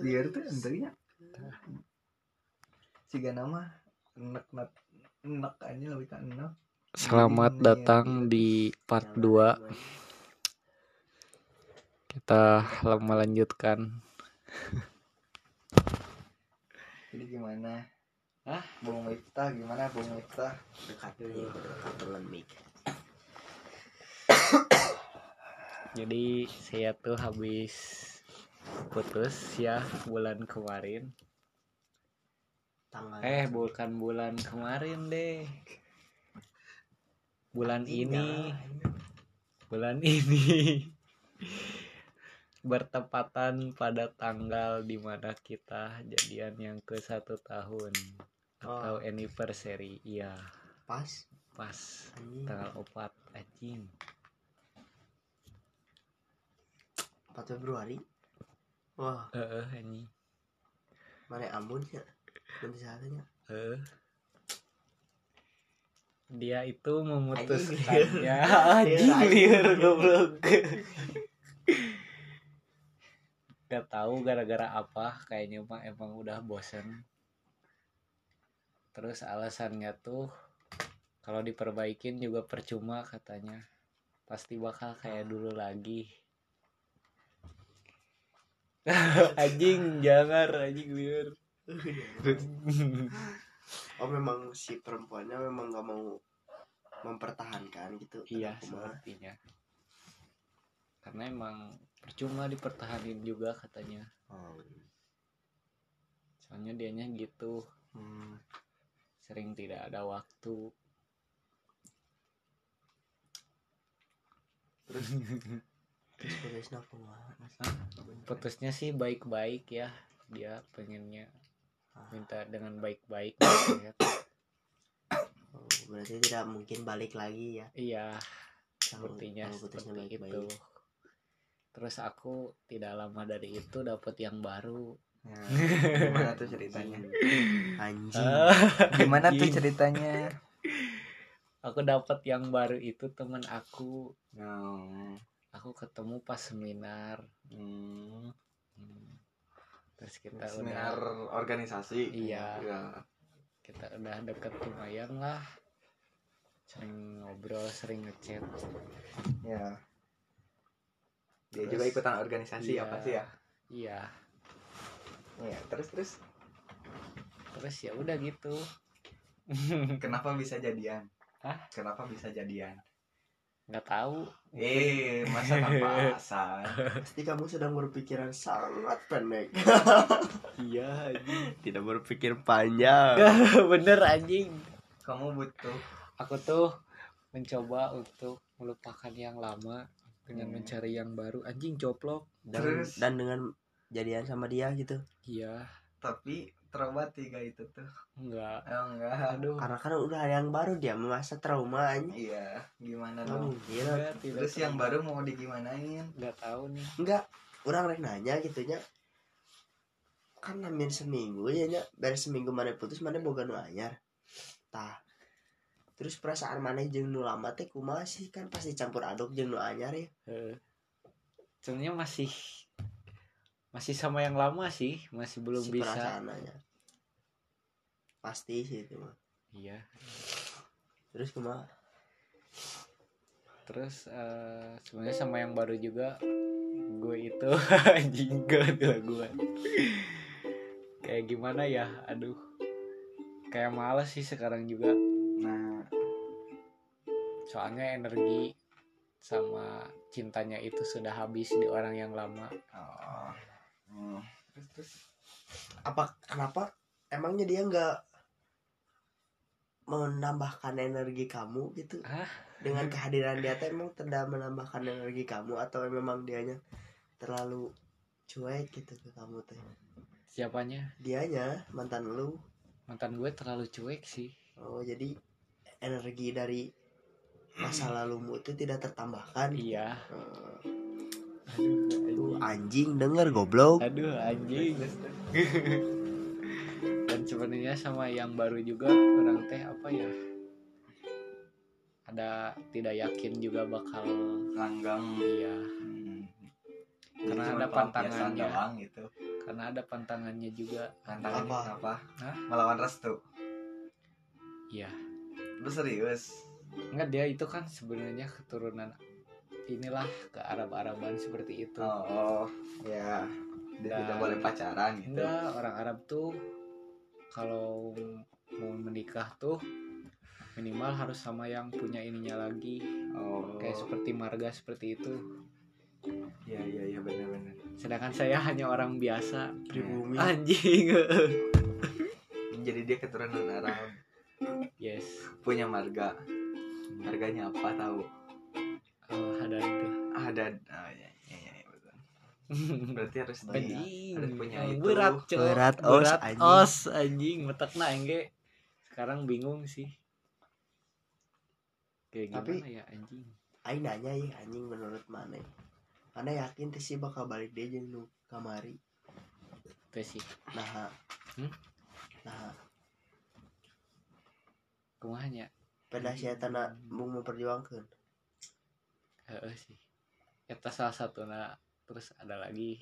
liar tuh enternya jika nama enak enak enak aja lebih kan enak Selamat Ini datang yang di part 2 Kita melanjutkan jadi gimana? Hah? Bung Miftah gimana? Bung Miftah? Dekat nih dekat dengan mic Jadi saya tuh habis putus ya bulan kemarin. Tanggal Eh bukan bulan kemarin deh. Bulan ini. Bulan ini. Bertepatan pada tanggal di mana kita jadian yang ke satu tahun. Atau anniversary Iya. Pas. Pas. Anjing. Tanggal 4 anjing. 4 Februari wah Heeh anjing mana ambon ya nanti saatnya Heeh. Dia itu memutuskan ya Anjing, liar liar. goblok. Gak tahu gara-gara apa kayaknya mah emang udah bosen. Terus alasannya tuh kalau diperbaikin juga percuma katanya. Pasti bakal kayak dulu lagi. anjing jangan anjing liar. oh memang si perempuannya memang nggak mau mempertahankan gitu. Iya sepertinya Karena emang percuma dipertahanin juga katanya. Oh. Soalnya dianya gitu. Hmm. Sering tidak ada waktu. Terus putusnya sih baik-baik ya Dia pengennya Ah, minta dengan baik-baik ya. oh, berarti tidak mungkin balik lagi ya Iya sepertinya kalau putusnya seperti baik-baik. itu Terus aku tidak lama dari itu dapat yang baru Ya, gimana tuh ceritanya anjing gimana tuh anjing. ceritanya Aku dapat yang baru itu teman aku oh. Aku ketemu pas seminar hmm. Hmm. Terus kita seminar udah organisasi Iya. ya. kita udah deket lumayan lah sering ngobrol sering ngechat ya dia Terus- juga ikutan organisasi Iya. apa sih ya iya ya terus terus terus ya udah gitu kenapa bisa jadian Hah? kenapa bisa jadian nggak tahu. Eh masa tanpa alasan pasti kamu sedang berpikiran sangat pendek. Iya anjing. Tidak berpikir panjang. Bener anjing. Kamu butuh. Aku tuh mencoba untuk melupakan yang lama dengan Hmm. mencari yang baru. Anjing coplok dan, Terus? dan dengan jadian sama dia gitu. Iya. Tapi terobati gak itu tuh. Enggak. Oh, enggak. Aduh. Karena kan udah ada yang baru dia masa trauma aja iya gimana nggak dong? mungkin Enggak, tidak terus yang baru mau digimanain? Nggak tahu nih. Enggak orang rek nanya gitunya kan namin seminggu ya nya. Beres seminggu mana putus mana boga nu anyar. Tah. Terus perasaan mana jeung nu lama teh kumaha sih? Kan pasti campur aduk jeung nu anyar ya. Eh, sebenarnya masih masih sama yang lama sih masih belum si bisa. perasaannya. Pasti sih itu mah iya. Terus kumaha terus eh, sebenarnya sama yang baru juga gue itu. Anjing gak ada gue. Kayak gimana ya? Aduh. Kayak males sih sekarang juga. Nah soalnya energi sama cintanya itu sudah habis di orang yang lama. Oh. Hmm. terus terus apa kenapa emangnya dia nggak menambahkan energi kamu gitu? Ah. Dengan kehadiran dia teh emang tidak menambahkan energi kamu atau memang dianya terlalu cuek gitu ke kamu teh siapanya? Dianya mantan lu. Mantan gue terlalu cuek sih. Oh jadi energi dari masa lalumu itu tidak tertambahkan? Iya. Aduh tuh anjing denger goblok. Aduh anjing. Dan sebenarnya sama yang baru juga orang teh apa ya? Ada tidak yakin juga bakal langgang iya. Hmm. Karena ada pantangannya. doang gitu. Karena ada pantangannya juga. Tantangannya Apa? apa? Hah? melawan restu. Iya. Lu serius? Enggak dia itu kan sebenarnya keturunan inilah ke Arab-Araban seperti itu. oh, oh ya dia tidak boleh pacaran gitu Enggak, orang Arab tuh kalau mau menikah tuh minimal harus sama yang punya ininya lagi. oh Kayak seperti marga seperti itu. ya ya ya benar-benar Sedangkan saya hanya orang biasa. pribumi Anjing. jadi dia keturunan Arab yes. punya marga marganya apa tahu Oh, ada oh, ya, ya, ya, betul. berarti harus Anjing. harus punya itu Berat, Cok. Berat os, Berat anjing. os anjing. Metekna engge. Sekarang bingung sih. Kayak gimana Tapi- ya anjing? Aing nanya ya anjing menurut mana mana yakin teh sih bakal balik dia jeung nu kamari Itu sih. nah Hmm? nah Kumahanya? pada si tanah bung memperjuangkan Heeh sih. Eta salah satu terus ada lagi.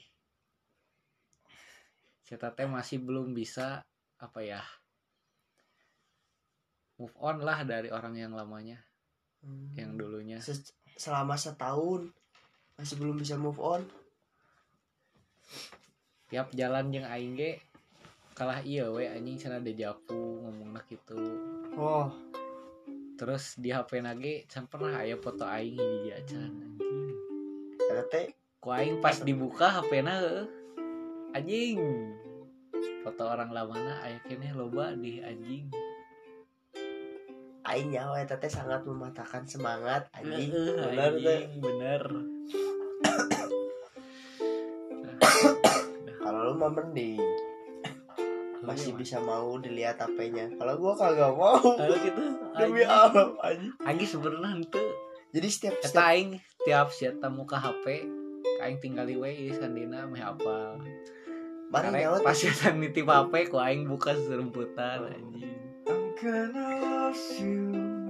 Eta teh masih belum bisa apa ya? Move on lah dari orang yang lamanya, yang dulunya. Se- selama setahun masih belum bisa move on Tiap jalan yang aing ge kalah iya we anjing cenah dejavu ngomongna gitu. oh Terus di HP nage can pernah aya foto aing di acan anjing. Karena teh Ku aing pas dibuka HP-na heueuh. Anjing. Foto orang lamana aya keneh loba di anjing. aing nyawa eta teh sangat mematahkan semangat anjing bener anjing, bener. kalau lu mah mending masih bisa mau dilihat HP-nya kalau gua kagak mau Kalau gitu demi. Allah anjing Anjing sebenarnya henteu. jadi setiap Eta setiap aing tiap sieta muka HP aing tinggali we ieu sandina meh apal. mari Karek nyawa pas sieta nitip HP ku aing buka seremputan anjing.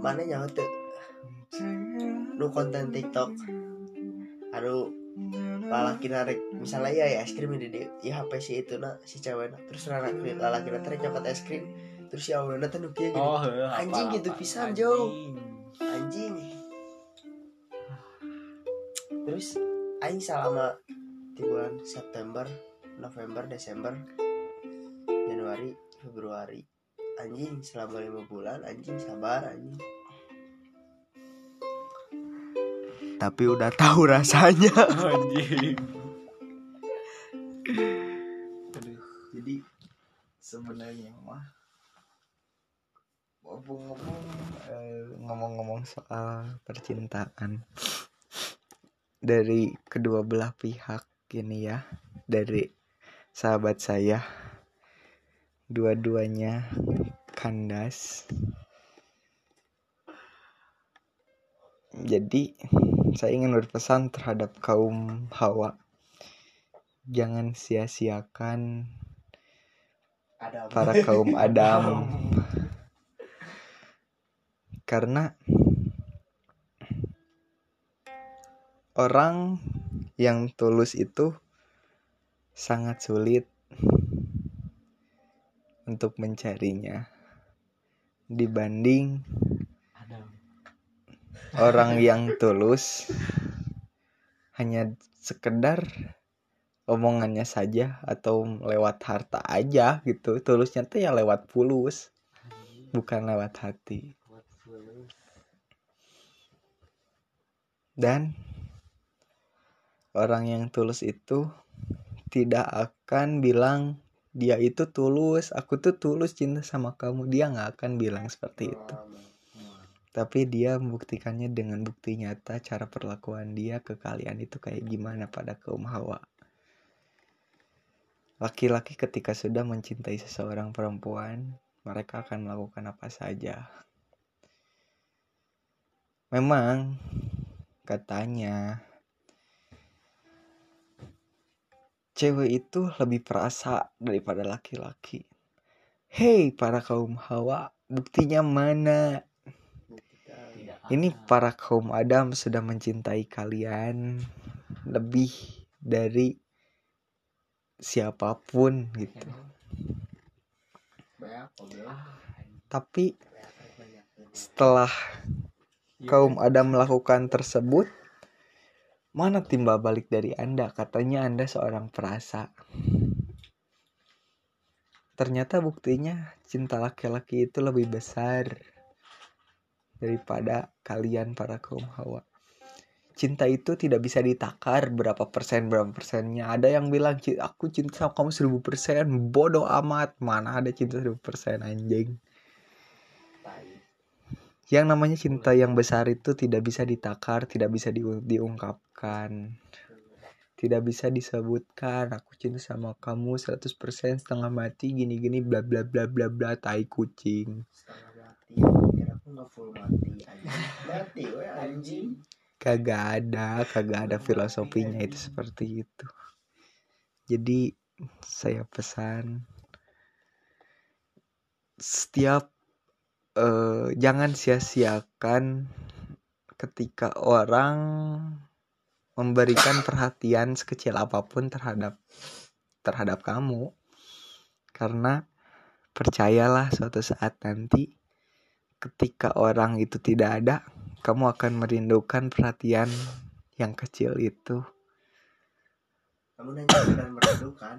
Mana nyawa teh nu konten TikTok aduh lalaki narik misalnya ya, ya es krim di di ya HP si itu na si cewek terus lalaki lalaki narik nyokot es krim terus si awalnya teh nu kieu gini. Oh, heuh, Anjing gitu pisan. Jo. anjing terus aing selama di bulan September November Desember Januari Februari anjing selama lima bulan anjing sabar anjing tapi udah tahu rasanya Anjing. Aduh. jadi sebenarnya mah ngomong-ngomong eh, ngomong-ngomong soal percintaan dari kedua belah pihak ini ya dari sahabat saya. Dua-duanya kandas. Jadi saya ingin berpesan terhadap kaum hawa. Jangan sia-siakan para kaum Adam. Karena orang yang tulus itu sangat sulit untuk mencarinya dibanding orang yang tulus. Hanya sekedar omongannya saja atau lewat harta aja gitu. Tulusnya tuh ya lewat pulus bukan lewat hati. Dan orang yang tulus itu tidak akan bilang dia itu tulus aku tuh tulus cinta sama kamu. Dia nggak akan bilang seperti itu. tapi dia membuktikannya dengan bukti nyata cara perlakuan dia ke kalian itu kayak gimana pada kaum hawa. Laki-laki ketika sudah mencintai seseorang perempuan mereka akan melakukan apa saja. Memang katanya cewek itu lebih perasa daripada laki-laki. Hei para kaum hawa buktinya mana? Ini para kaum Adam sudah mencintai kalian lebih dari siapa pun gitu. Tapi setelah kaum Adam melakukan tersebut mana timbal balik dari anda? Katanya anda seorang perasa. Ternyata buktinya cinta laki-laki itu lebih besar daripada kalian para kaum hawa. Cinta itu tidak bisa ditakar berapa persen berapa persennya. Ada yang bilang "Ci- aku cinta kamu seribu persen. Bodoh amat. Mana ada cinta seribu persen anjing yang namanya cinta yang besar itu tidak bisa ditakar tidak bisa diu- diungkapkan. Tidak bisa disebutkan aku cinta sama kamu 100% setengah mati gini-gini bla bla bla bla bla tai kucing. Setengah mati kira aku nggak full mati anjing mati we anjing. Kagak ada kagak ada filosofinya itu seperti itu. Jadi saya pesan setiap eh, jangan sia-siakan ketika orang memberikan perhatian sekecil apa pun terhadap terhadap kamu. Karena percayalah suatu saat nanti ketika orang itu tidak ada kamu akan merindukan perhatian yang kecil itu. Kamu nanya sekedar merindukan.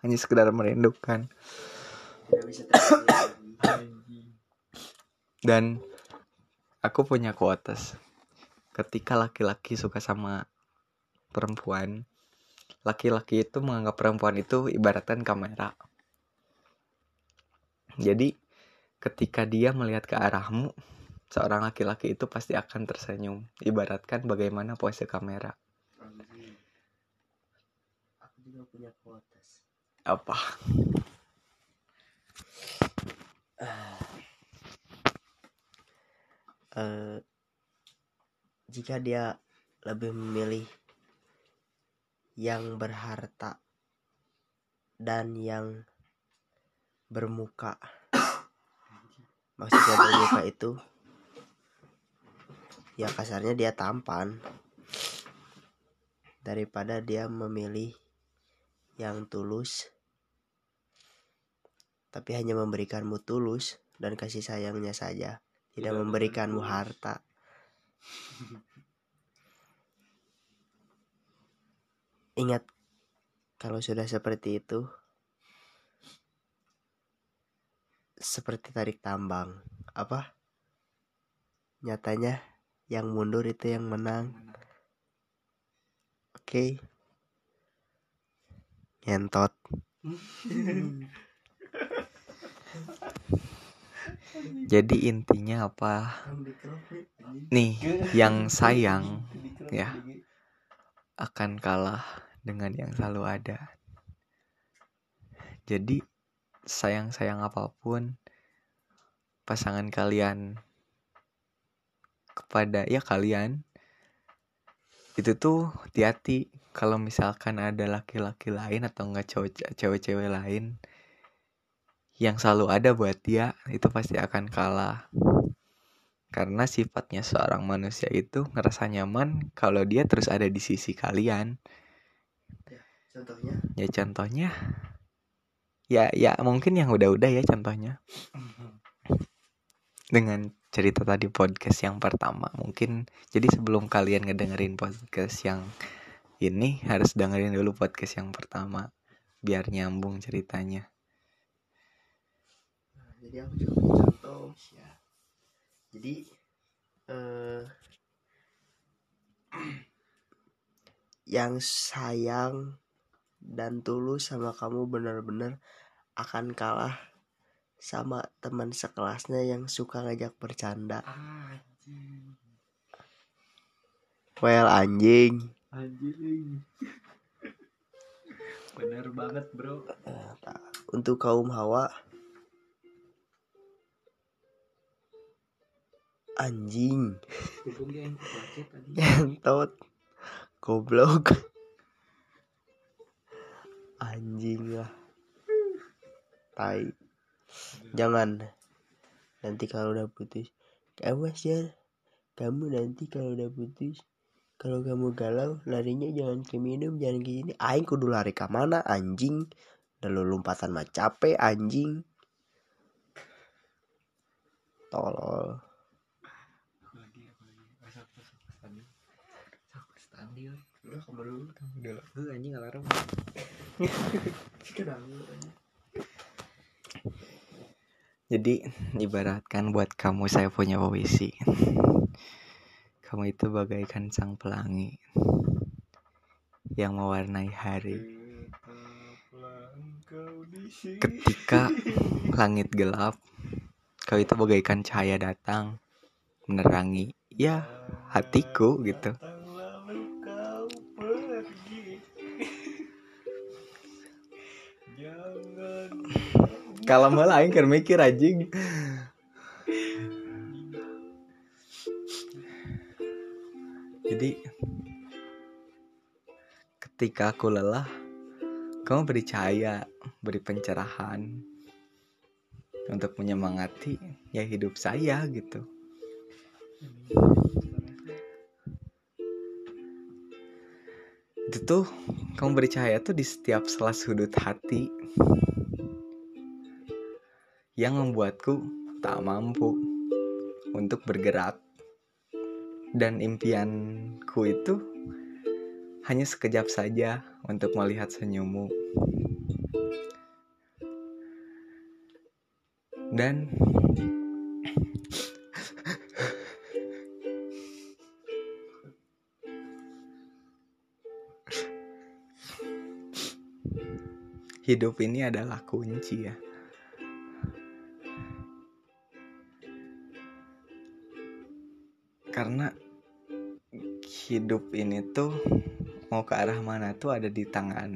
Hanya sekedar merindukan. Tidak bisa lagi dan aku punya quotes ketika laki-laki suka sama perempuan laki-laki itu menganggap perempuan itu ibaratkan kamera. Jadi ketika dia melihat ke arahmu seorang laki-laki itu pasti akan tersenyum. Ibaratkan bagaimana pose kamera. Aku juga kuotas apa eh jika dia lebih memilih yang berharta dan yang bermuka maksudnya bermuka itu ya kasarnya dia tampan daripada dia memilih yang tulus tapi hanya memberikanmu tulus dan kasih sayangnya saja tidak memberikanmu harta. Ingat kalau sudah seperti itu seperti tarik tambang apa? Nyatanya yang mundur itu yang menang. Oke? Ngentot jadi intinya apa? Nih yang sayang ya akan kalah dengan yang selalu ada. Jadi sayang-sayang apa pun pasangan kalian kepada ya kalian itu tuh hati-hati kalau misalkan ada laki-laki lain atau enggak cewek-cewek lain yang selalu ada buat dia itu pasti akan kalah. Karena sifatnya seorang manusia itu ngerasa nyaman kalau dia terus ada di sisi kalian. Contohnya? Ya contohnya? Ya ya mungkin yang udah-udah ya contohnya. Dengan cerita tadi podcast yang pertama mungkin jadi sebelum kalian ngedengerin podcast yang ini harus dengerin dulu podcast yang pertama biar nyambung ceritanya jadi aku juga punya contoh. Ya jadi eh yang sayang dan tulus sama kamu benar-benar akan kalah sama teman sekelasnya yang suka ngajak bercanda. Well anjing. Anjing. Bener banget bro. Untuk kaum hawa anjing. Ngentot. Goblok. Anjing lah. Tai. Jangan. Nanti kalau udah putus. Kamu Asyar Kamu nanti kalau udah putus. Kalau kamu galau larinya jangan ke minum jangan ke ini aing kudu lari ke mana anjing? Lalu lompatan mah capek anjing. Tolol Aku lagi aku lagi Oh, sok, sok, sok, standing. Sok, udah kamu dulu Udah lah. Heuh, anjing alarm. Jadi ibaratkan buat kamu saya punya puisi. Kamu itu bagaikan sang pelangi yang mewarnai hari. Ketika langit gelap, kau itu bagaikan cahaya datang menerangi ya hatiku gitu. Kalau malah aing keur mikir anjing. Jadi ketika aku lelah, kamu beri cahaya, beri pencerahan untuk menyemangati ya hidup saya gitu. Itu tuh kamu beri cahaya tuh di setiap sela sudut hati yang membuatku tak mampu untuk bergerak. Dan impianku itu hanya sekejap saja untuk melihat senyummu. Dan hidup ini adalah kunci ya karena hidup ini tuh mau ke arah mana tuh ada di tangan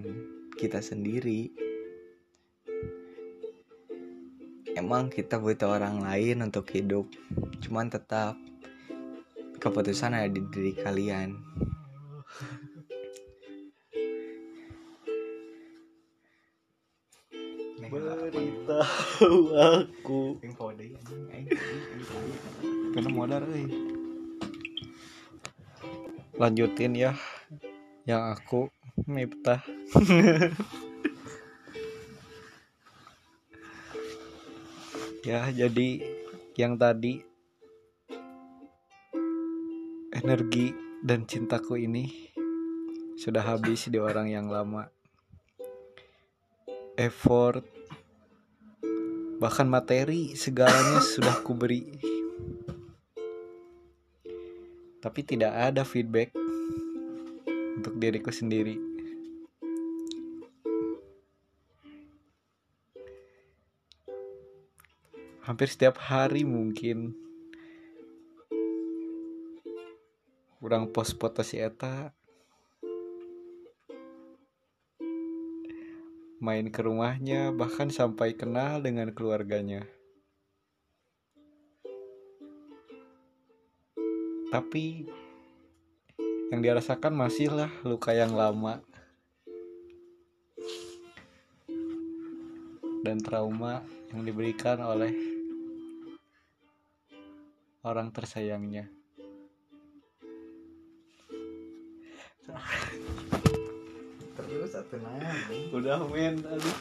kita sendiri. Emang kita butuh orang lain untuk hidup cuman tetap keputusan ada di diri kalian. Beritahu aku info deh karena modal euy lanjutin ya. Yang aku Miftah. Ya jadi yang tadi energi dan cintaku ini sudah habis di orang yang lama. Effort bahkan materi segalanya sudah kuberi tapi tidak ada feedback untuk diriku sendiri. Hampir setiap hari mungkin kurang post foto si Eta main ke rumahnya bahkan sampai kenal dengan keluarganya. Tapi yang dirasakan masihlah luka yang lama dan trauma yang diberikan oleh orang tersayangnya. terus satu Udah men, aduh.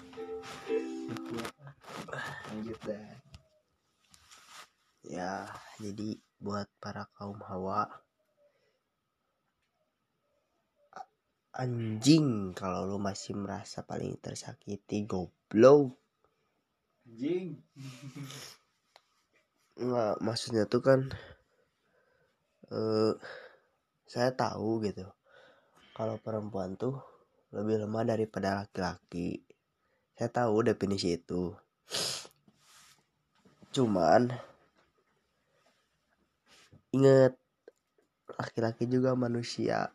lanjut dah ya jadi buat para kaum hawa. Anjing kalau lu masih merasa paling tersakiti goblok. Anjing. nggak maksudnya tuh kan eh saya tahu gitu. Kalau perempuan tuh lebih lemah daripada laki-laki. Saya tahu definisi itu. Cuman inget laki-laki juga manusia.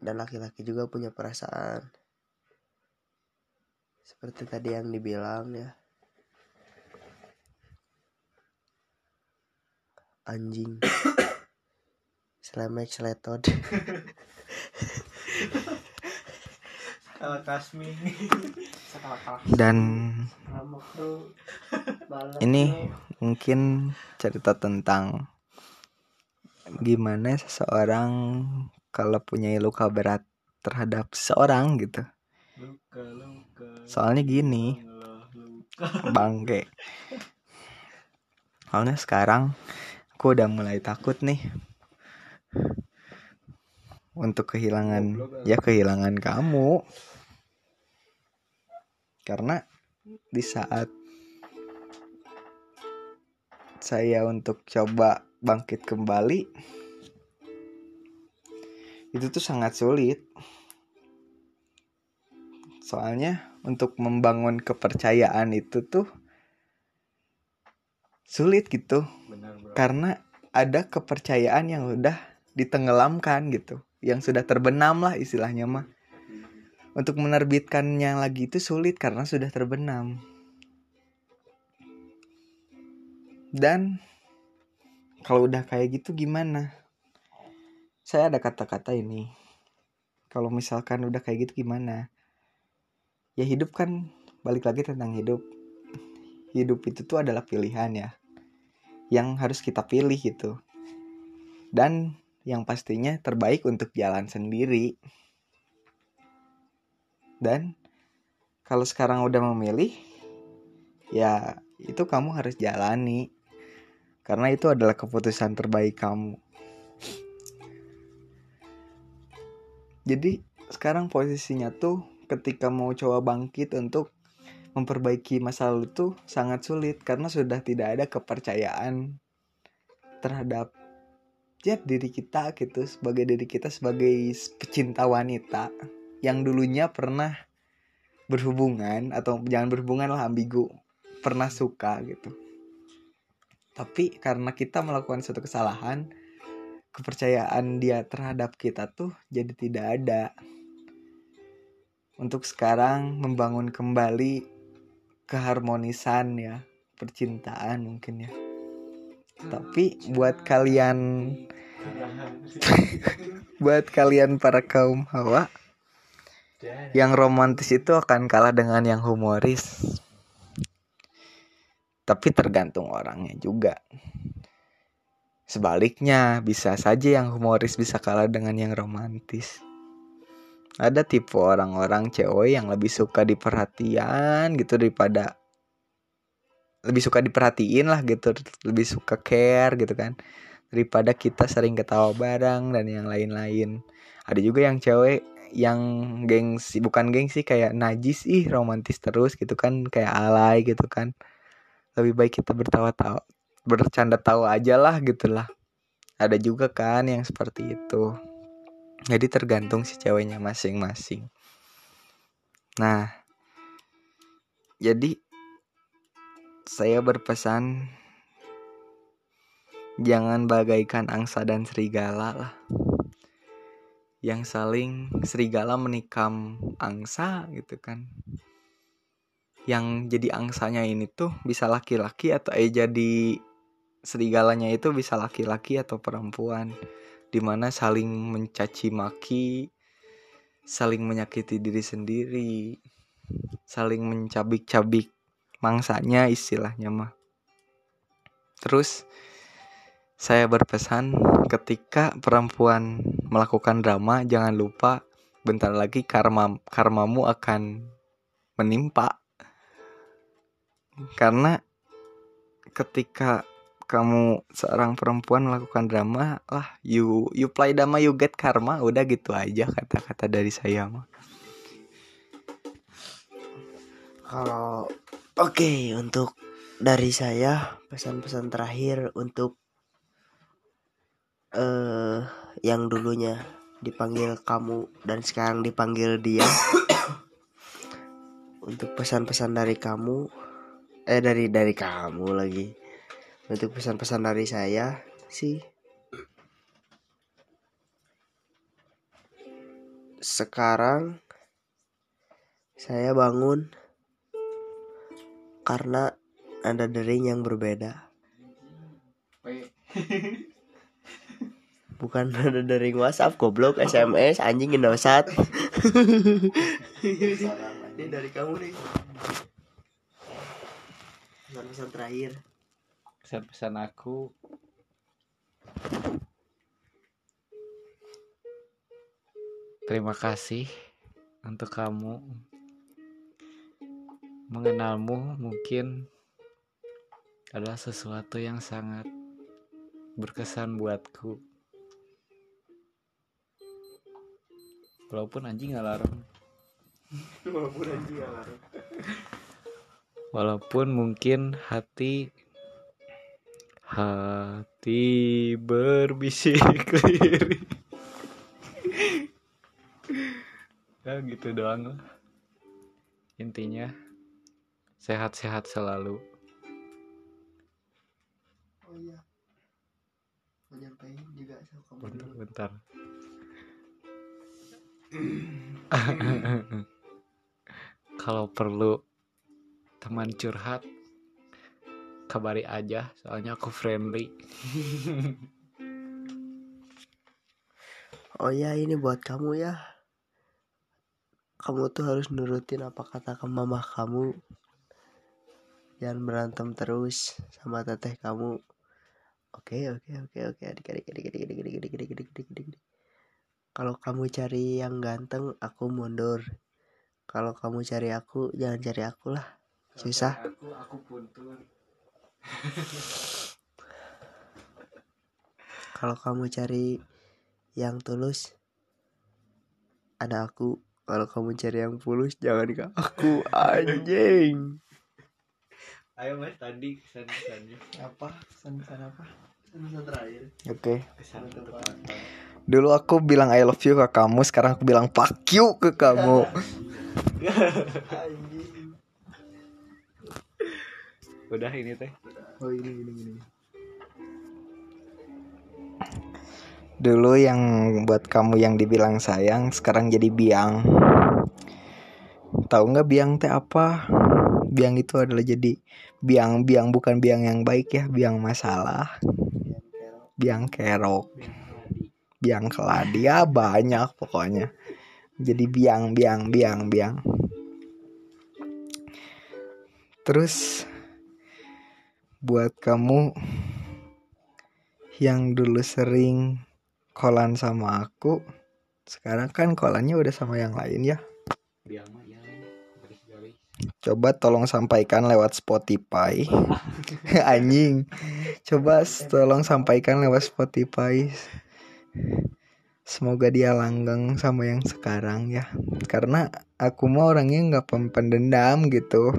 Dan laki-laki juga punya perasaan. Seperti tadi yang dibilang ya. Anjing. Selemek seletod Kalau Kasmi. dan ini mungkin cerita tentang gimana seseorang kalau punya luka berat terhadap seseorang gitu. Soalnya gini bangke. Soalnya sekarang aku udah mulai takut nih untuk kehilangan ya kehilangan kamu karena di saat saya untuk coba bangkit kembali itu tuh sangat sulit. Soalnya untuk membangun kepercayaan itu tuh sulit gitu. Benar bro. Karena ada kepercayaan yang udah ditenggelamkan gitu. Yang sudah terbenam lah istilahnya mah untuk menerbitkannya lagi itu sulit karena sudah terbenam. Dan kalau udah kayak gitu gimana? Saya ada kata-kata ini. Kalau misalkan udah kayak gitu gimana? Ya hidup kan balik lagi tentang hidup. Hidup itu tuh adalah pilihan ya yang harus kita pilih gitu. Dan yang pastinya terbaik untuk jalan sendiri dan kalau sekarang udah memilih ya itu kamu harus jalani. Karena itu adalah keputusan terbaik kamu. Jadi sekarang posisinya tuh ketika mau coba bangkit untuk memperbaiki masa lalu tuh sangat sulit karena sudah tidak ada kepercayaan terhadap ya diri kita gitu sebagai diri kita sebagai pecinta wanita yang dulunya pernah berhubungan atau jangan berhubungan lah ambigu pernah suka gitu. Tapi karena kita melakukan suatu kesalahan kepercayaan dia terhadap kita tuh jadi tidak ada. Untuk sekarang membangun kembali keharmonisan ya percintaan mungkin ya. Tapi buat kalian buat kalian para kaum hawa yang romantis itu akan kalah dengan yang humoris. Tapi tergantung orangnya juga. Sebaliknya bisa saja yang humoris bisa kalah dengan yang romantis. Ada tipe orang-orang cewek yang lebih suka diperhatian gitu daripada lebih suka diperhatiin lah gitu lebih suka care gitu kan daripada kita sering ketawa bareng dan yang lain-lain. Ada juga yang cewek yang gengsi bukan gengsi kayak najis ih romantis terus gitu kan kayak alay gitu kan. Lebih baik kita bertawa-tawa bercanda tawa aja lah gitulah ada juga kan yang seperti itu. Jadi tergantung si ceweknya masing-masing. Nah jadi saya berpesan jangan bagaikan angsa dan serigala lah yang saling serigala menikam angsa gitu kan. Yang jadi angsanya ini tuh bisa laki-laki atau eh jadi serigalanya itu bisa laki-laki atau perempuan. Di mana saling mencaci maki saling menyakiti diri sendiri saling mencabik-cabik mangsanya istilahnya mah. Terus saya berpesan ketika perempuan melakukan drama jangan lupa bentar lagi karma karmamu akan menimpa. Karena ketika kamu seorang perempuan melakukan drama lah you you play drama you get karma. Udah gitu aja kata-kata dari saya mah. Kalau oke untuk dari saya pesan-pesan terakhir untuk eh yang dulunya dipanggil kamu dan sekarang dipanggil dia. untuk pesan-pesan dari kamu eh dari dari kamu lagi. Untuk pesan-pesan dari saya sih sekarang saya bangun karena ada dering yang berbeda. bukan ada dari WhatsApp goblok SMS anjing Indosat ini dari kamu nih. Pesan-pesan terakhir. Pesan-pesan aku. Terima kasih untuk kamu. Mengenalmu mungkin adalah sesuatu yang sangat berkesan buatku. Walaupun anjing alarm. Walaupun anjing alarm. Walaupun mungkin hati hati berbisik lirik ya gitu doang lah. Intinya sehat-sehat selalu. Oh iya. Mau nyampein juga sama kamu bentar bentar kalau perlu teman curhat kabari aja soalnya aku friendly oh iya ini buat kamu ya kamu tuh harus nurutin apa kata ke mama kamu jangan berantem terus sama teteh kamu oke oke oke oke adik adik adik adik adik adik adik adik adik adik kalau kamu cari yang ganteng aku mundur. Kalau kamu cari aku jangan cari aku lah Susah. aku aku kalau kamu cari yang tulus ada aku. Kalau kamu cari yang fulus jangan ke aku anjing. Ayo mas tadi kesan kesannya apa? Pesan-pesan apa? Pesan terakhir. Oke. Kesan ketepat dulu aku bilang I love you ke kamu sekarang aku bilang fuck you ke kamu. Udah ini teh. Oh ini ini ini. Dulu yang buat kamu yang dibilang sayang sekarang jadi biang. Tahu nggak biang teh apa? Biang itu adalah jadi biang biang bukan biang yang baik ya biang masalah. Biang kerok. biang keladi ya banyak pokoknya. Jadi biang biang biang biang. Terus buat kamu yang dulu sering kolan sama aku sekarang kan kolannya udah sama yang lain ya. Biang coba tolong sampaikan lewat Spotify. Anjing. Coba tolong sampaikan lewat Spotify semoga dia langgeng sama yang sekarang ya. Karena aku mah orangnya nggak pendendam gitu.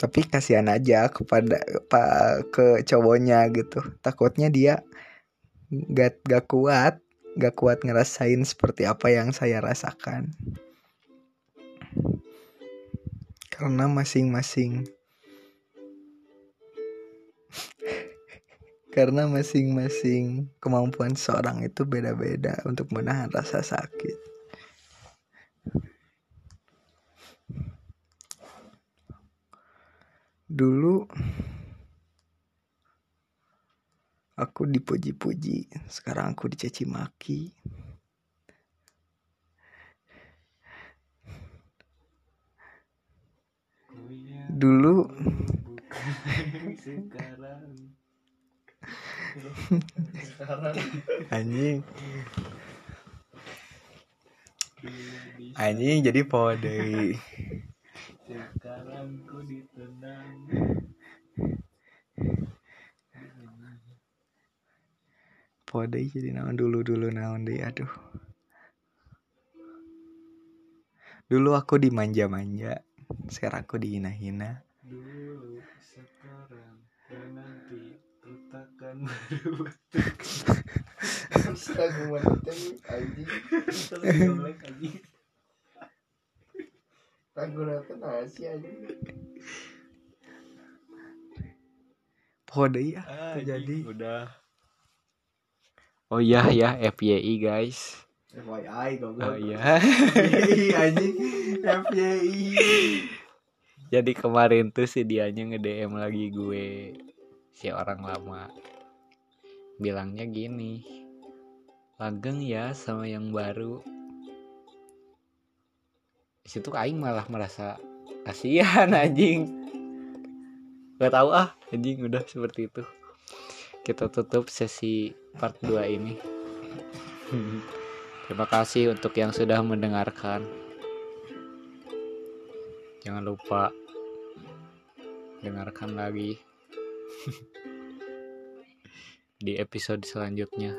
Tapi kasihan aja kepada pa, ke cowoknya gitu. Takutnya dia gak gak kuat gak kuat ngerasain seperti apa yang saya rasakan. Karena masing-masing karena masing-masing kemampuan seorang itu beda-beda untuk menahan rasa sakit. Dulu aku dipuji-puji sekarang aku dicaci maki. Dulu sekarang anjing. Anjing jadi pode. Sekarang ku ditendang pode jadi naon? Dulu dulu naon deh aduh. Dulu aku dimanja-manja sekarang aku dihina-hina. Dulu takkan berubah Astaga, wanita nih, anjing anjing. nanti nasi anjing pode ya Ah, terjadi udah. Oh iya ya FYI guys. FYI Oh iya. Anjing. FYI Jadi kemarin tuh si dianya nge-DM lagi gue Si orang lama Bilangnya gini Langgeng ya sama yang baru. Situ Aing malah merasa kasihan anjing. Gak tahu ah anjing udah seperti itu. Kita tutup sesi part 2 ini. Terima kasih untuk yang sudah mendengarkan. Jangan lupa dengarkan lagi di episode selanjutnya.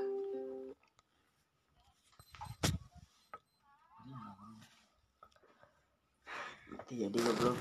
Jadi goblok